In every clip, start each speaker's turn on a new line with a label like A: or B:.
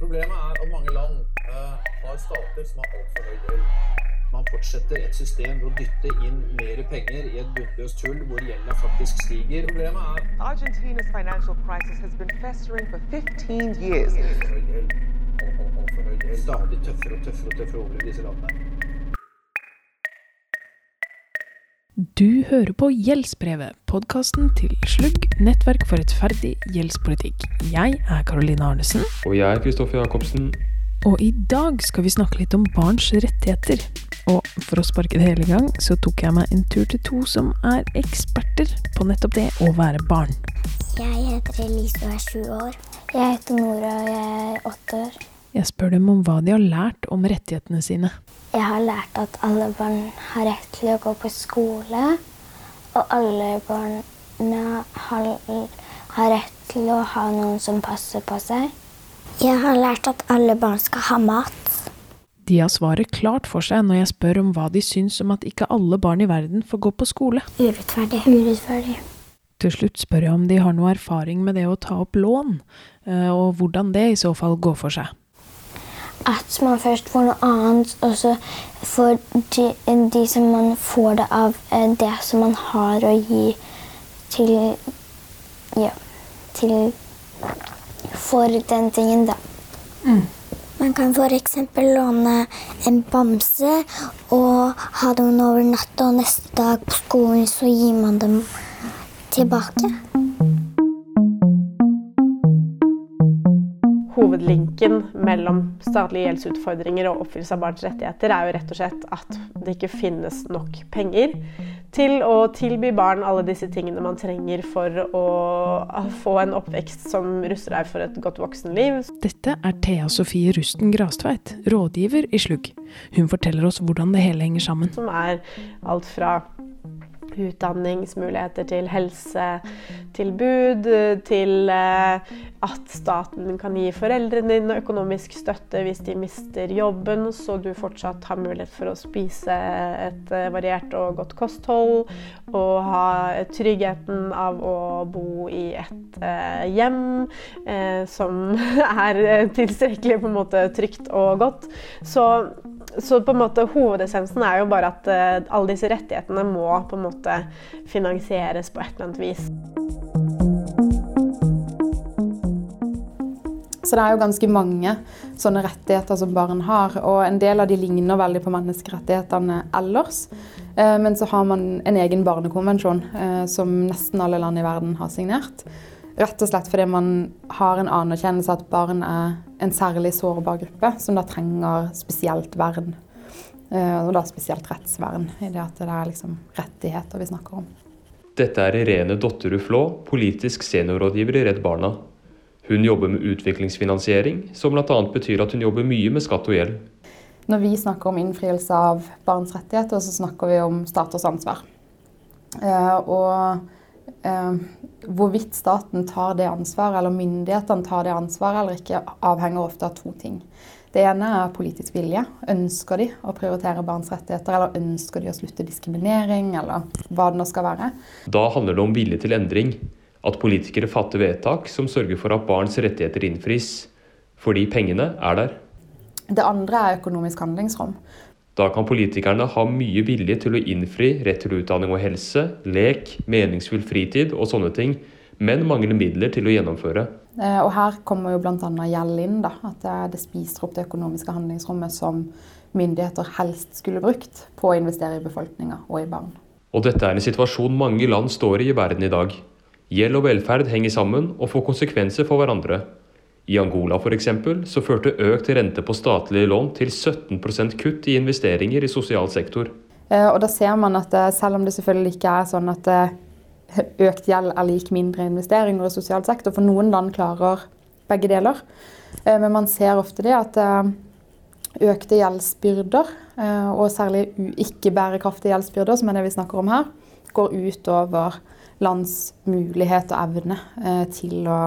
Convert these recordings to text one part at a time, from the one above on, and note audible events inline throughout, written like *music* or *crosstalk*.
A: Problemet er at mange land eh, har stater som har altfor høy gjeld. Man fortsetter et system ved å dytte inn mer penger i et bunnløst hull hvor gjelda faktisk stiger. Problemet er
B: Argentina's financial crisis has been festering for 15 years.
A: altfor høy gjeld. Alt- alt- Altfor. Stadig tøffere og tøffere og tøffere over i disse landene.
C: Du hører på Gjeldsbrevet, podkasten til Slugg, nettverk for rettferdig gjeldspolitikk. Jeg er Karoline Arnesen,
D: Og jeg er Kristoffer Jacobsen.
C: og i dag skal vi snakke litt om barns rettigheter. Og for å sparke det hele i gang, så tok jeg meg en tur til to som er eksperter på nettopp det å være barn.
E: Jeg heter Elise og er sju år. Jeg heter Nora og jeg er åtte år.
C: Jeg spør dem om hva de har lært om rettighetene sine.
E: Jeg har lært at alle barn har rett til å gå på skole, og alle barna har, har rett til å ha noen som passer på seg. Jeg har lært at alle barn skal ha mat.
C: De har svaret klart for seg når jeg spør om hva de syns om at ikke alle barn i verden får gå på skole.
E: Urettferdig. Urettferdig.
C: Til slutt spør jeg om de har noe erfaring med det å ta opp lån, eh, og hvordan det i så fall går for seg.
E: At man først får noe annet, og så får de, de som man får det av, eh, det som man har å gi til Ja, til For den tingen, da. Man kan f.eks. låne en bamse og ha den over natta, og neste dag på skolen så gir man dem tilbake.
F: Hovedlinken mellom statlige gjeldsutfordringer og oppfyllelse av barns rettigheter er jo rett og slett at det ikke finnes nok penger til å tilby barn alle disse tingene man trenger for å få en oppvekst som ruster deg for et godt voksenliv.
C: Dette er Thea Sofie Rusten Grastveit, rådgiver i Slugg. Hun forteller oss hvordan det hele henger sammen.
F: Som er alt fra utdanningsmuligheter til helsetilbud, til eh, at staten kan gi foreldrene dine økonomisk støtte hvis de mister jobben, så du fortsatt har mulighet for å spise et eh, variert og godt kosthold, og ha tryggheten av å bo i et eh, hjem som *laughs* er tilstrekkelig på en måte trygt og godt. Så så på en måte hovedessensen er jo bare at uh, alle disse rettighetene må på en måte finansieres på et eller annet vis.
G: Så det er jo ganske mange sånne rettigheter som barn har, og en del av de ligner veldig på menneskerettighetene ellers. Eh, Men så har man en egen barnekonvensjon eh, som nesten alle land i verden har signert. Rett og slett fordi man har en anerkjennelse at barn er en særlig sårbar gruppe som da trenger spesielt vern. Eh, Og da spesielt rettsvern, i det at det er liksom rettigheter vi snakker om.
D: Dette er Irene Dotterud Flå, politisk seniorrådgiver i Redd Barna. Hun jobber med utviklingsfinansiering, som bl.a. betyr at hun jobber mye med skatt og gjeld.
G: Når vi snakker om innfrielse av barns rettigheter, så snakker vi om staters ansvar. Eh, og hvorvidt staten tar det ansvaret, eller myndighetene tar det ansvaret eller ikke, avhenger ofte av to ting. Det ene er politisk vilje. Ønsker de å prioritere barns rettigheter, eller ønsker de å slutte diskriminering, eller hva det nå skal være.
D: Da handler det om vilje til endring. At politikere fatter vedtak som sørger for at barns rettigheter innfris. Fordi pengene er der.
G: Det andre er økonomisk handlingsrom.
D: Da kan politikerne ha mye vilje til å innfri rett til utdanning og helse, lek, meningsfull fritid og sånne ting, men mangler midler til å gjennomføre.
G: Eh, Og her kommer jo bl.a. gjeld inn. Da, at det, det spiser opp det økonomiske handlingsrommet som myndigheter helst skulle brukt på å investere i befolkninga og i barn.
D: Og dette er en situasjon mange land står i i verden i dag. Gjeld og velferd henger sammen og får konsekvenser for hverandre. I Angola eksempel, så førte økt rente på statlige lån til 17% kutt i investeringer i sosial sektor.
G: Eh, Og da ser man at eh, selv om det selvfølgelig ikke er sånn at eh, økt gjeld er lik mindre investeringer i sosial sektor, for noen land klarer begge deler. Men man ser ofte det at økte gjeldsbyrder, og særlig ikke-bærekraftige gjeldsbyrder, som er det vi snakker om her, går ut over lands mulighet og evne til å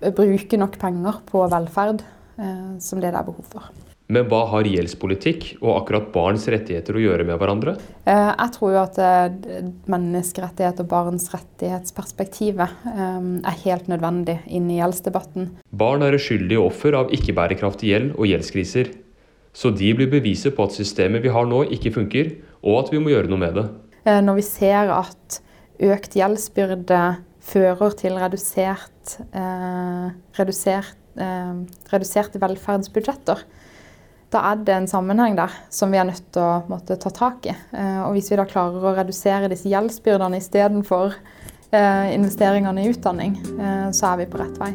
G: bruke nok penger på velferd eh, som det det er behov for.
D: Men hva har gjeldspolitikk og akkurat barns rettigheter å gjøre med hverandre?
G: Eh, jeg tror jo at eh, menneskerettighet og barns rettighetsperspektivet er helt nødvendig inn i gjeldsdebatten.
D: Barn er uskyldige offer av ikke-bærekraftig gjeld og gjeldskriser. Så de blir beviset på at systemet vi har nå ikke funker, og at vi må gjøre noe med det.
G: Når vi ser at økt gjeldsbyrde fører til redusert, eh, redusert, eh, reduserte velferdsbudsjetter, da er det en sammenheng der som vi er nødt til å måtte, ta tak i. Eh, og hvis vi da klarer å redusere disse gjeldsbyrdene istedenfor eh, investeringene i utdanning, eh, så er vi på rett vei.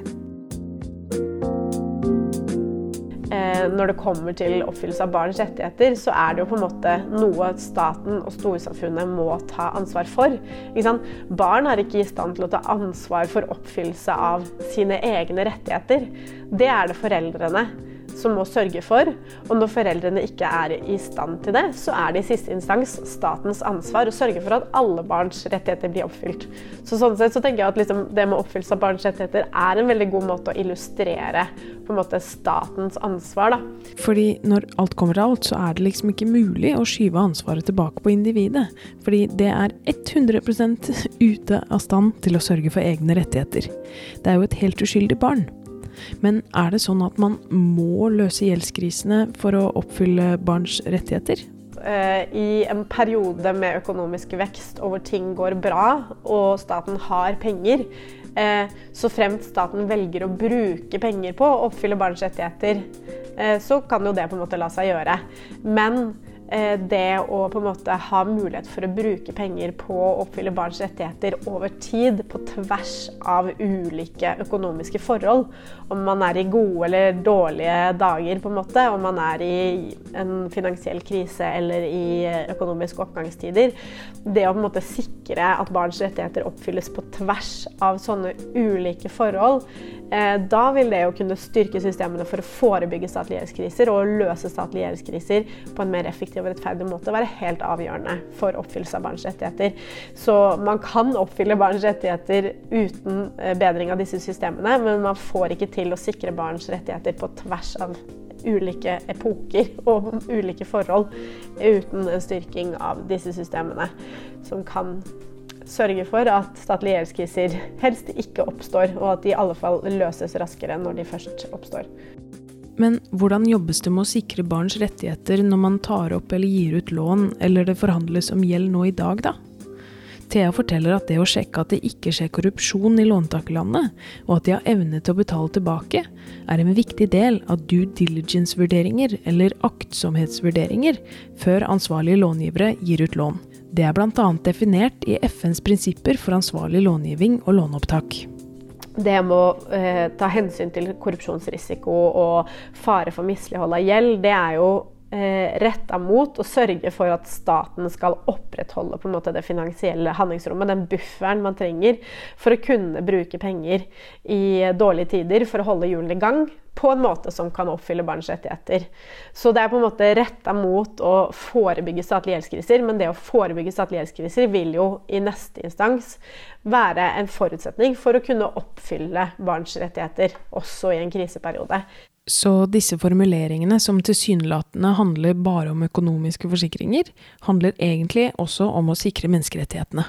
F: Når det kommer til oppfyllelse av barns rettigheter, så er det jo på en måte noe staten og storsamfunnet må ta ansvar for. Barn er ikke i stand til å ta ansvar for oppfyllelse av sine egne rettigheter. Det er det foreldrene som må sørge for. Og når foreldrene ikke er i stand til det, så er det i siste instans statens ansvar å sørge for at alle barns rettigheter blir oppfylt. Så sånn sett så tenker jeg at liksom det med oppfyllelse av barns rettigheter er en veldig god måte å illustrere på en måte statens ansvar. da.
C: Fordi når alt kommer til alt, så er det liksom ikke mulig å skyve ansvaret tilbake på individet. Fordi det er 100% ute av stand til å sørge for egne rettigheter. Det er jo et helt uskyldig barn. Men er det sånn at man må løse gjeldskrisene for å oppfylle barns rettigheter?
F: Eh, I en periode med økonomisk vekst og hvor ting går bra og staten har penger, eh, så fremt staten velger å bruke penger på å oppfylle barns rettigheter, eh, så kan jo det på en måte la seg gjøre. Men det å på en måte ha mulighet for å bruke penger på å oppfylle barns rettigheter over tid, på tvers av ulike økonomiske forhold, om man er i gode eller dårlige dager, på en måte, om man er i en finansiell krise eller i økonomiske oppgangstider. Det å på en måte sikre at barns rettigheter oppfylles på tvers av sånne ulike forhold, Eh, da vil det jo kunne styrke systemene for å forebygge statlige gjeldskriser og løse statlige gjeldskriser på en mer effektiv og rettferdig måte være helt avgjørende for oppfyllelse av barns rettigheter. Så man kan oppfylle barns rettigheter uten eh, bedring av disse systemene, men man får ikke til å sikre barns rettigheter på tvers av ulike epoker og ulike forhold uten en styrking av disse systemene, som kan sørge for at statlige gjeldskriser helst ikke oppstår, og at de i alle fall løses raskere når de først oppstår.
C: Men hvordan jobbes det med å sikre barns rettigheter når man tar opp eller gir ut lån, eller det forhandles om gjeld nå i dag, da? Thea forteller at det å sjekke at det ikke skjer korrupsjon i låntakerlandet, og at de har evne til å betale tilbake, er en viktig del av due diligence-vurderinger, eller aktsomhetsvurderinger, før ansvarlige långivere gir ut lån. Det er bl.a. definert i FNs prinsipper for ansvarlig långivning og låneopptak.
F: Det må eh, ta hensyn til korrupsjonsrisiko og fare for mislighold av gjeld, det er jo retta mot å sørge for at staten skal opprettholde måte det finansielle handlingsrommet, den bufferen man trenger for å kunne bruke penger i dårlige tider for å holde hjulene i gang, på en måte som kan oppfylle barns rettigheter. Så det er på en måte retta mot å forebygge statlige gjeldskriser, men det å forebygge statlige gjeldskriser vil jo i neste instans være en forutsetning for å kunne oppfylle barns rettigheter, også i en kriseperiode.
C: Så disse formuleringene, som tilsynelatende handler bare om økonomiske forsikringer, handler egentlig også om å sikre menneskerettighetene.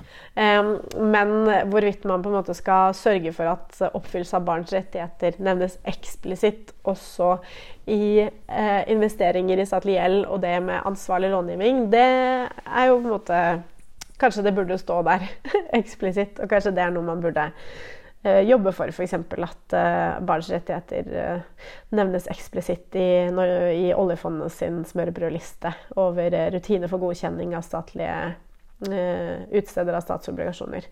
F: Men hvorvidt man på en måte skal sørge for at oppfyllelse av barns rettigheter nevnes eksplisitt også i eh, investeringer i statlig gjeld og det med ansvarlig långivning, det er jo på en måte Kanskje det burde stå der *laughs* eksplisitt, og kanskje det er noe man burde jobbe for f.eks. at eh, barns rettigheter eh, nevnes eksplisitt i, i oljefondet sin smørbrødliste over rutiner for godkjenning av statlige utstedere av statsobligasjoner.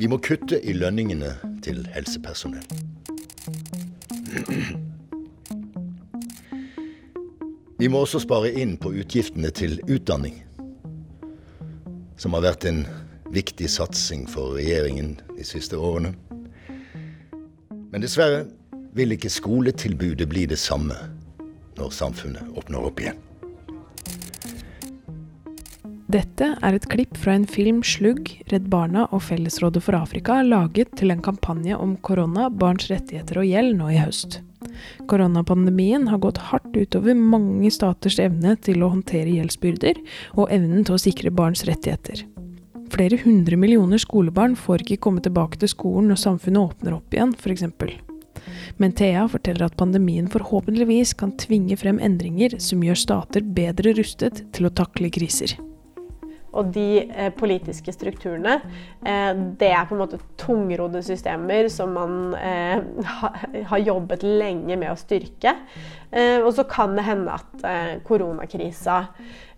H: Vi må kutte i lønningene til helsepersonell. Vi må også spare inn på utgiftene til utdanning, som har vært en viktig satsing for regjeringen de siste årene. Men dessverre vil ikke skoletilbudet bli det samme når samfunnet åpner opp igjen.
C: Dette er et klipp fra en film Slugg, Redd Barna og Fellesrådet for Afrika laget til en kampanje om korona, barns rettigheter og gjeld nå i høst. Koronapandemien har gått hardt utover mange staters evne til å håndtere gjeldsbyrder og evnen til å sikre barns rettigheter. Flere hundre millioner skolebarn får ikke komme tilbake til skolen når samfunnet åpner opp igjen, f.eks. Men Thea forteller at pandemien forhåpentligvis kan tvinge frem endringer som gjør stater bedre rustet til å takle kriser.
F: Og de eh, politiske strukturene, eh, det er på en måte tungrodde systemer som man eh, *laughs* ha, har jobbet lenge med å styrke. Eh, og så kan det hende at eh, koronakrisa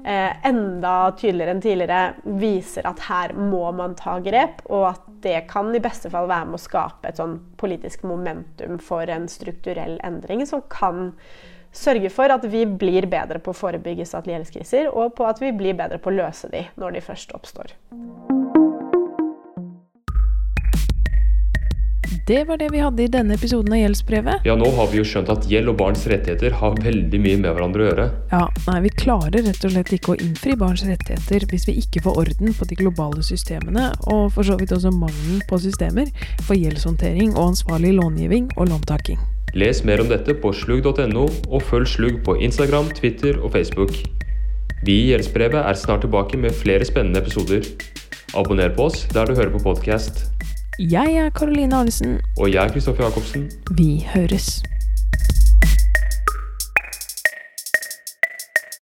F: eh, enda tydeligere enn tidligere viser at her må man ta grep, og at det kan i beste fall være med å skape et sånn politisk momentum for en strukturell endring som kan sørge for at vi blir bedre på å forebygge satellittskriser, og på at vi blir bedre på å løse de når de først oppstår.
C: Det var det vi hadde i denne episoden av Gjeldsbrevet.
D: Ja, nå har vi jo skjønt at gjeld og barns rettigheter har veldig mye med hverandre å gjøre.
C: Ja, nei, Vi klarer rett og slett ikke å innfri barns rettigheter hvis vi ikke får orden på de globale systemene, og for så vidt også mangelen på systemer for gjeldshåndtering og ansvarlig långivning og låntaking.
D: Les mer om dette på slugg.no, og følg Slugg på Instagram, Twitter og Facebook. Vi i Gjeldsbrevet er snart tilbake med flere spennende episoder. Abonner på oss der du hører på podkast.
C: Jeg er Karoline Arnesen.
D: Og jeg er Kristoffer Jacobsen.
C: Vi høres.